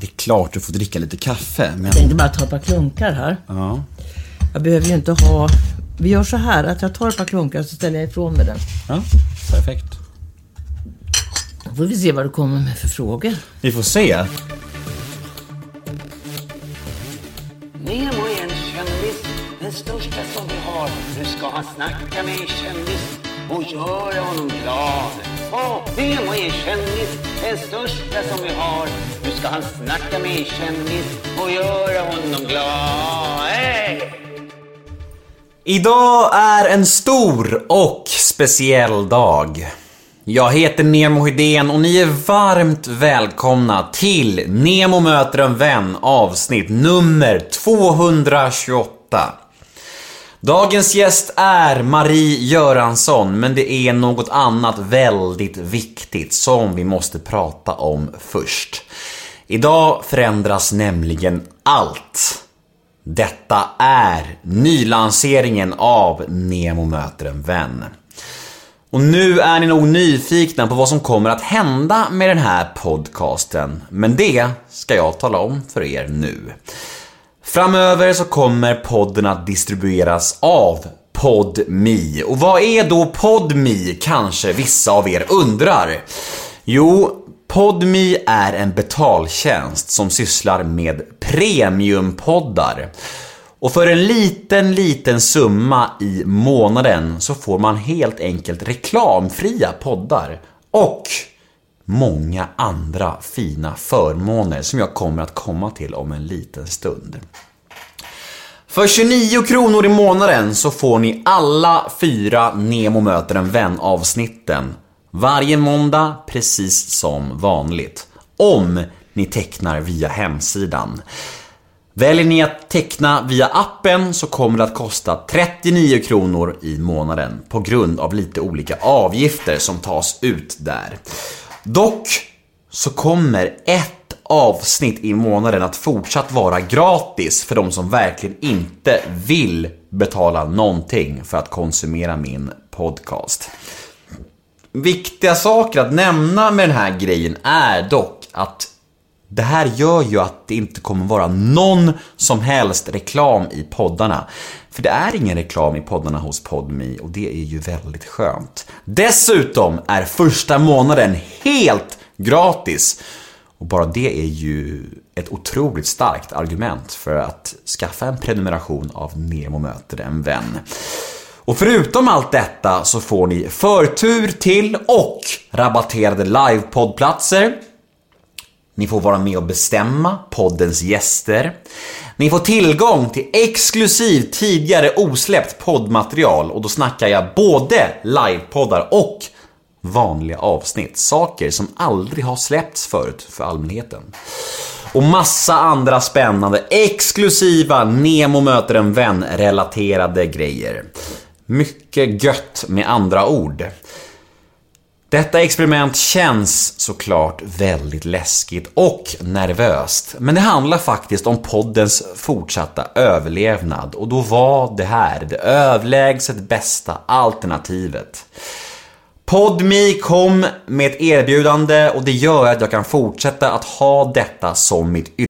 Det är klart du får dricka lite kaffe, men... Jag tänkte bara ta ett par klunkar här. Ja. Jag behöver ju inte ha... Vi gör så här att jag tar ett par klunkar så ställer jag ifrån mig den. ja, perfekt. Då får vi se vad du kommer med för frågor. Vi får se. Nemo är en kändis, den största som vi har. Nu ska han snacka med en kändis och göra honom glad. Åh, Nemo är en kändis, den största som vi har. Ska han snacka med en kändis och göra honom glad. Hey! Idag är en stor och speciell dag. Jag heter Nemo Hedén och ni är varmt välkomna till Nemo möter en vän avsnitt nummer 228. Dagens gäst är Marie Göransson, men det är något annat väldigt viktigt som vi måste prata om först. Idag förändras nämligen allt. Detta är nylanseringen av Nemo möter en vän. Och nu är ni nog nyfikna på vad som kommer att hända med den här podcasten. Men det ska jag tala om för er nu. Framöver så kommer podden att distribueras av PodMe. Och vad är då PodMe kanske vissa av er undrar? Jo, PodMe är en betaltjänst som sysslar med premiumpoddar. Och för en liten, liten summa i månaden så får man helt enkelt reklamfria poddar och många andra fina förmåner som jag kommer att komma till om en liten stund. För 29 kronor i månaden så får ni alla fyra Nemo möter en vän avsnitten varje måndag precis som vanligt. Om ni tecknar via hemsidan. Väljer ni att teckna via appen så kommer det att kosta 39 kronor i månaden på grund av lite olika avgifter som tas ut där. Dock så kommer ett avsnitt i månaden att fortsatt vara gratis för de som verkligen inte vill betala någonting för att konsumera min podcast. Viktiga saker att nämna med den här grejen är dock att det här gör ju att det inte kommer vara någon som helst reklam i poddarna. För det är ingen reklam i poddarna hos PodMe och det är ju väldigt skönt. Dessutom är första månaden helt gratis. Och bara det är ju ett otroligt starkt argument för att skaffa en prenumeration av Nemo möter en vän. Och förutom allt detta så får ni förtur till och rabatterade livepoddplatser. Ni får vara med och bestämma poddens gäster. Ni får tillgång till exklusiv tidigare osläppt poddmaterial och då snackar jag både livepoddar och vanliga avsnitt. Saker som aldrig har släppts förut för allmänheten. Och massa andra spännande, exklusiva Nemo möter en vän relaterade grejer. Mycket gött med andra ord. Detta experiment känns såklart väldigt läskigt och nervöst. Men det handlar faktiskt om poddens fortsatta överlevnad och då var det här det överlägset bästa alternativet. PodMe kom med ett erbjudande och det gör att jag kan fortsätta att ha detta som mitt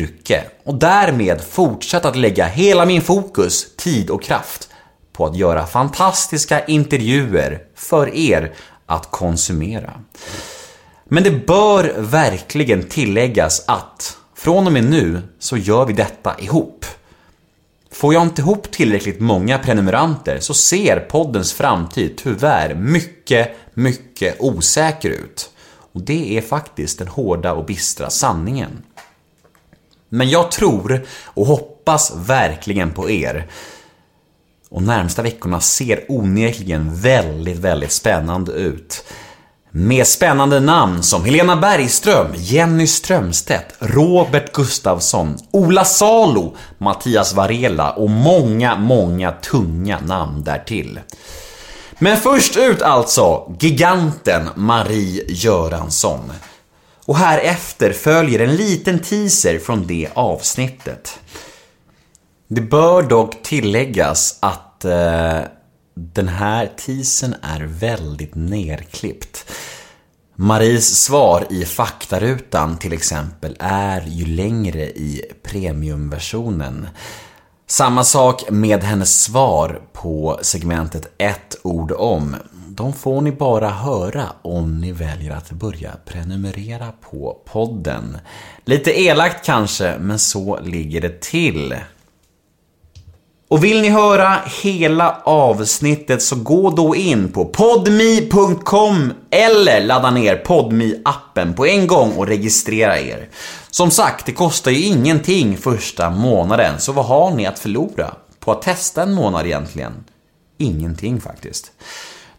Yrke och därmed fortsätta att lägga hela min fokus, tid och kraft på att göra fantastiska intervjuer för er att konsumera. Men det bör verkligen tilläggas att från och med nu så gör vi detta ihop. Får jag inte ihop tillräckligt många prenumeranter så ser poddens framtid tyvärr mycket, mycket osäker ut. Och det är faktiskt den hårda och bistra sanningen. Men jag tror och hoppas verkligen på er. Och närmsta veckorna ser onekligen väldigt, väldigt spännande ut. Med spännande namn som Helena Bergström, Jenny Strömstedt, Robert Gustafsson, Ola Salo, Mattias Varela och många, många tunga namn därtill. Men först ut alltså, giganten Marie Göransson. Och här efter följer en liten teaser från det avsnittet. Det bör dock tilläggas att eh, den här teasern är väldigt nerklippt. Maries svar i faktarutan till exempel är ju längre i premiumversionen. Samma sak med hennes svar på segmentet ett ord om. De får ni bara höra om ni väljer att börja prenumerera på podden. Lite elakt kanske, men så ligger det till. Och vill ni höra hela avsnittet så gå då in på podmi.com eller ladda ner podmi appen på en gång och registrera er. Som sagt, det kostar ju ingenting första månaden, så vad har ni att förlora på att testa en månad egentligen? Ingenting faktiskt.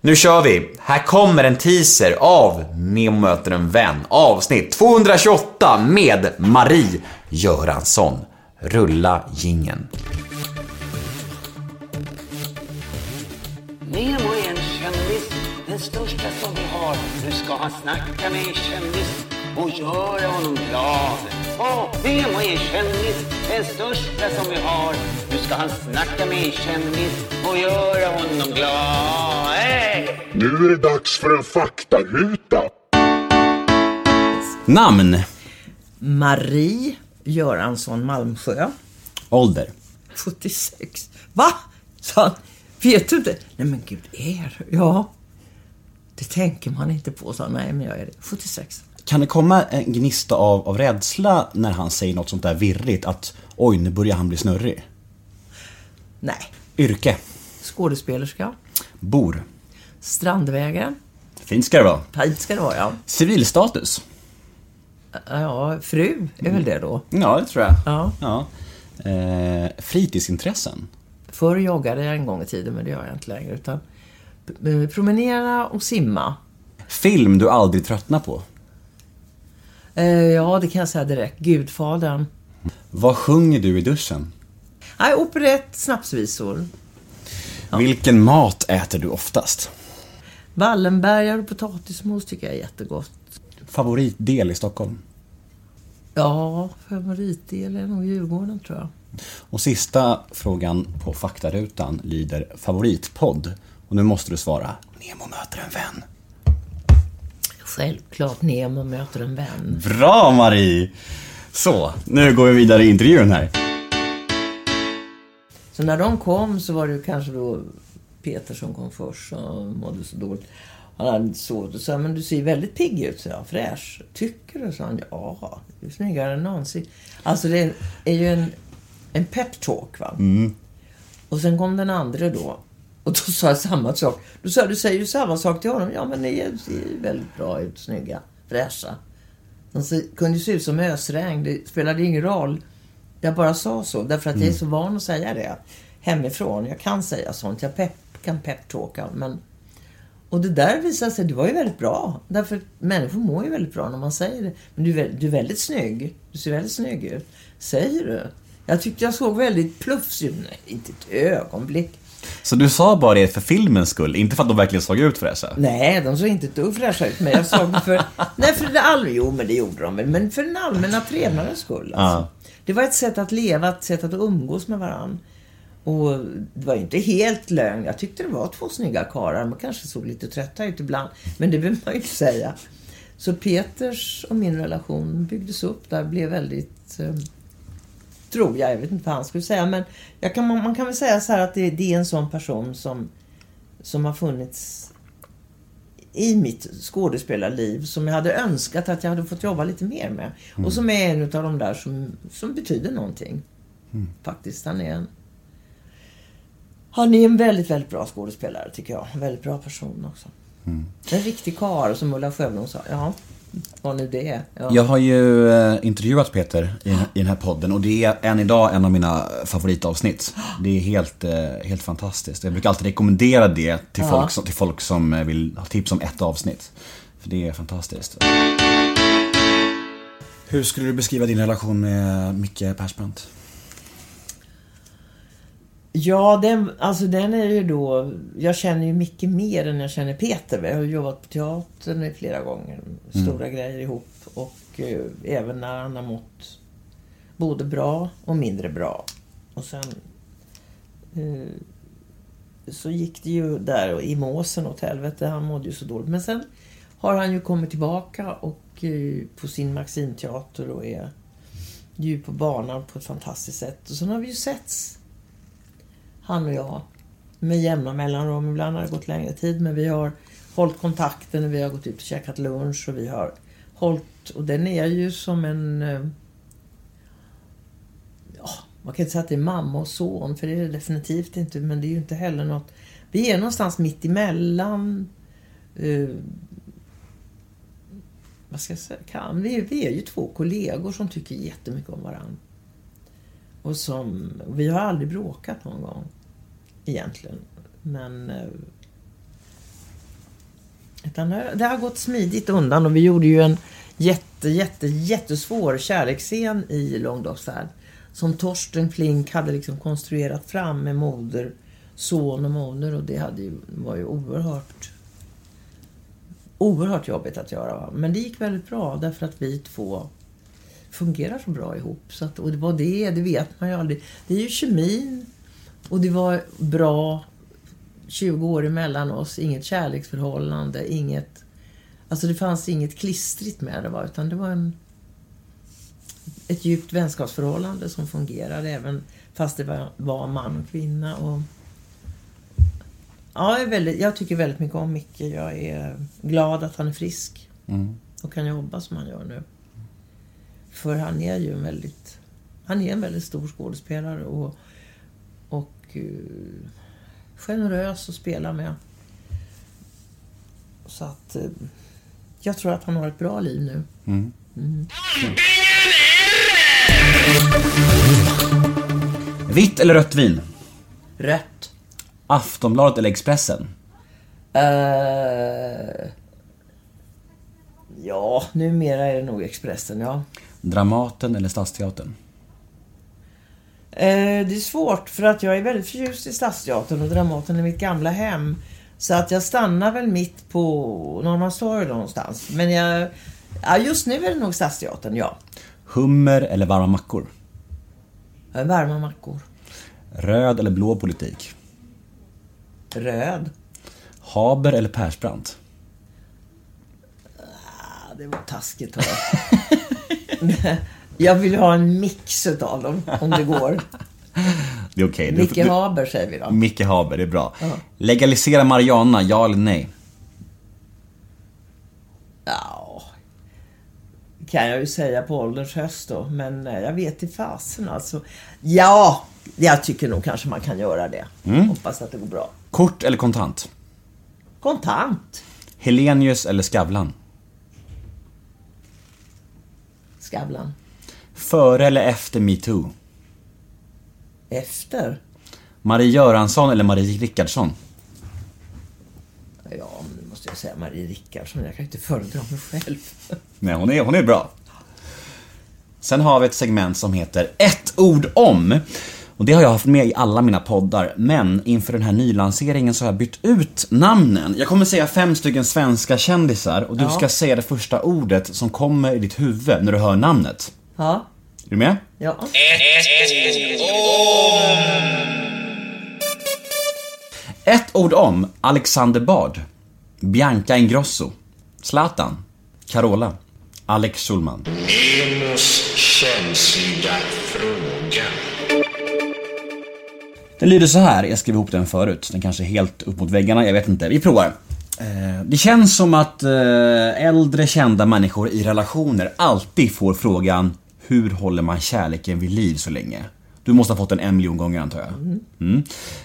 Nu kör vi! Här kommer en teaser av Nemo möter en vän, avsnitt 228 med Marie Göransson. Rulla gingen. Nemo är en kändis, den största som vi har. Nu ska han snacka med en kändis och göra honom glad. Åh, Nemo är en kändis, den största som vi har. Nu ska han snacka med en kändis och göra honom glad. Hey! Nu är det dags för en faktaruta. Namn? Marie Göransson Malmsjö. Ålder? 76. Va? Sa han. Vet du inte? Nej men gud, är du? Ja. Det tänker man inte på, sa han. Nej men jag är det. 76. Kan det komma en gnista av, av rädsla när han säger något sånt där virrigt? Att oj, nu börjar han bli snurrig. Nej. Yrke? Skådespelerska. Bor? Strandvägen. Fint ska det vara. Fint ska det vara, ja. Civilstatus? Ja, fru är väl det då. Ja, det tror jag. Ja. ja. Eh, fritidsintressen? Förr joggade jag en gång i tiden, men det gör jag inte längre. Utan eh, promenera och simma. Film du aldrig tröttnar på? Eh, ja, det kan jag säga direkt. Gudfadern. Vad sjunger du i duschen? Nej, operett, snapsvisor. Vilken mat äter du oftast? Wallenbergare och potatismos tycker jag är jättegott. Favoritdel i Stockholm? Ja, favoritdel är nog Djurgården tror jag. Och sista frågan på faktarutan lyder favoritpodd. Och nu måste du svara Nemo möter en vän. Självklart Nemo möter en vän. Bra Marie! Så, nu går vi vidare i intervjun här. Så när de kom så var det kanske då Peter som kom först och mådde så dåligt. Han hade inte sovit och sa men du ser väldigt pigg ut, så jag. Fräsch. Tycker du? sa han. Ja, du är snyggare än någonsin. Alltså det är ju en, en pep-talk va. Och sen kom den andra då. Och då sa jag samma sak. Då sa jag, du säger ju samma sak till honom. Ja men ni ser ju väldigt bra ut, snygga, fräscha. De kunde ju se ut som ösregn. Det spelade ingen roll. Jag bara sa så, därför att jag är så van att säga det hemifrån. Jag kan säga sånt. Jag pepp, kan peptalka. Men... Och det där visade sig, det var ju väldigt bra. Därför människor mår ju väldigt bra när man säger det. Men du du är väldigt snygg. Du ser väldigt snygg ut. Säger du? Jag tyckte jag såg väldigt plufsig ut. Nej, inte ett ögonblick. Så du sa bara det för filmens skull, inte för att de verkligen såg ut fräscha? Nej, de såg inte ett dugg fräscha ut. Men jag sa det för... Nej, för det all... Jo, men det gjorde de väl. Men för den allmänna trevnadens skull. Alltså. Det var ett sätt att leva, ett sätt att umgås med varandra. Och det var ju inte helt lögn. Jag tyckte det var två snygga karlar. Man kanske såg lite trötta ut ibland. Men det behöver man ju inte säga. Så Peters och min relation byggdes upp där. Blev väldigt... Eh, tror jag, jag vet inte vad han skulle säga. Men kan, man, man kan väl säga så här att det, det är en sån person som, som har funnits i mitt skådespelarliv som jag hade önskat att jag hade fått jobba lite mer med. Och som är en av de där som, som betyder någonting. Faktiskt. Han är en... Han är en väldigt, väldigt bra skådespelare tycker jag. En väldigt bra person också. En riktig karl som Ulla Sjöblom sa. Ja, vad nu det är. Ja. Jag har ju eh, intervjuat Peter i, i den här podden och det är än idag en av mina favoritavsnitt. Det är helt, eh, helt fantastiskt. Jag brukar alltid rekommendera det till, Ja. folk, som, till folk som eh, vill ha tips om ett avsnitt. För det är fantastiskt. Hur skulle du beskriva din relation med Micke Persbrandt? Ja, den, alltså den är ju då... Jag känner ju mycket mer än jag känner Peter. Vi har jobbat på teatern flera gånger. Stora grejer ihop. Och eh, även när han har mått både bra och mindre bra. Och sen eh, så gick det ju där i måsen åt helvete. Han mådde ju så dåligt. Men sen har han ju kommit tillbaka och eh, på sin Maximteater och är ju på banan på ett fantastiskt sätt. Och sen har vi ju setts han och jag, med jämna mellanrum. Ibland har det gått längre tid, men vi har hållit kontakten och vi har gått ut och käkat lunch och vi har hållit... Och den är ju som en... Eh, ja, man kan inte säga att det är mamma och son, för det är det definitivt inte. Men det är ju inte heller något... Vi är någonstans mitt emellan. Uh, vad ska jag säga? Kan, vi, vi är ju två kollegor som tycker jättemycket om varandra. Och som, vi har aldrig bråkat någon gång. Egentligen. Men... Eh, utan det, har gått smidigt undan och vi gjorde ju en jätte, jätte, jättesvår kärleksscen i Långdagsfärd. Som Torsten Flink hade liksom konstruerat fram med moder, son och moder och det hade ju, var ju oerhört oerhört jobbigt att göra. Men det gick väldigt bra därför att vi två fungerar så bra ihop. Så att, och det var det, det vet man ju aldrig. Det är ju kemin och det var bra 20 år emellan oss. Inget kärleksförhållande, inget... Alltså det fanns inget klistrigt med det va, utan det var en, ett djupt vänskapsförhållande som fungerade även fast det var, var man och kvinna. Och, ja, jag, är väldigt, jag tycker väldigt mycket om Micke. Jag är glad att han är frisk och kan jobba som han gör nu. För han är ju en väldigt... Han är en väldigt stor skådespelare och, generös att spela med. Så att... eh, jag tror att han har ett bra liv nu. Vitt eller rött vin? Rött. Aftonbladet eller Expressen? Eh, ja, numera är det nog Expressen, ja. Dramaten eller Stadsteatern? Eh, det är svårt för att jag är väldigt förtjust i Stadsteatern och Dramaten är mitt gamla hem. Så att jag stannar väl mitt på Norrmalmstorg någonstans. Men jag, ja, just nu är det nog Stadsteatern, ja. Hummer eller varma mackor? Eh, Varma mackor. Röd eller blå politik? Röd. Haber eller Persbrandt? Ah, det var taskigt hör. Jag vill ha en mix utav dem, om det går. Det är okej. Du- Micke du- Haber säger vi då. Micke Haber, det är bra. Ja. Legalisera Mariana, ja eller nej? Ja, kan jag ju säga på ålderns höst då. Men eh, jag vet i fasen alltså. Ja, jag tycker nog kanske man kan göra det. Hoppas att det går bra. Kort eller kontant? Kontant. Helenius eller Skavlan? Skavlan. Före eller efter metoo? Efter. Marie Göransson eller Marie Rickardsson? Ja, men nu måste jag säga Marie Rickardsson. Jag kan inte föredra mig själv. Nej, hon är, hon är bra. Sen har vi ett segment som heter Ett ord om. Och det har jag haft med i alla mina poddar, men inför den här nylanseringen så har jag bytt ut namnen. Jag kommer säga fem stycken svenska kändisar och du Ja. ska säga det första ordet som kommer i ditt huvud när du hör namnet. Ja. Är du med? Ja. Ett ord om Alexander Bard, Bianca Ingrosso, Zlatan, Carola, Alex Schulman. Emos känsliga fråga. Den lyder så här, jag skrev ihop den förut. Den kanske är helt upp mot väggarna, jag vet inte. Vi provar. Eh, Det känns som att eh, äldre kända människor i relationer alltid får frågan Hur håller man kärleken vid liv så länge? Du måste ha fått den en miljon gånger antar jag. Mm.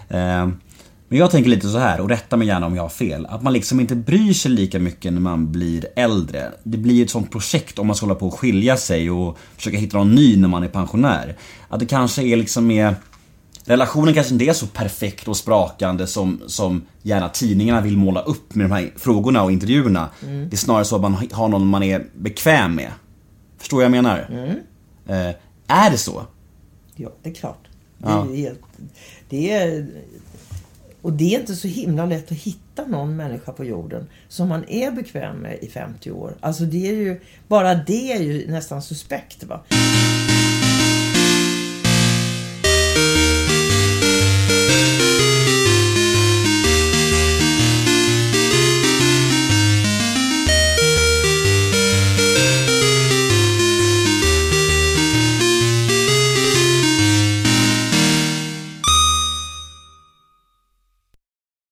Eh, Men jag tänker lite så här, och rätta mig gärna om jag har fel. Att man liksom inte bryr sig lika mycket när man blir äldre. Det blir ett sånt projekt om man ska hålla på att skilja sig och försöka hitta någon ny när man är pensionär. Att det kanske är liksom mer relationen kanske inte är så perfekt och sprakande som, som gärna tidningarna vill måla upp med de här frågorna och intervjuerna. Det är snarare så att man har någon man är bekväm med. Förstår vad jag menar? Eh, är det så? Ja, det är klart. Det Ja. är helt, det är, och det är inte så himla lätt att hitta någon människa på jorden som man är bekväm med i 50 år. Alltså det är ju, bara det är ju nästan suspekt va.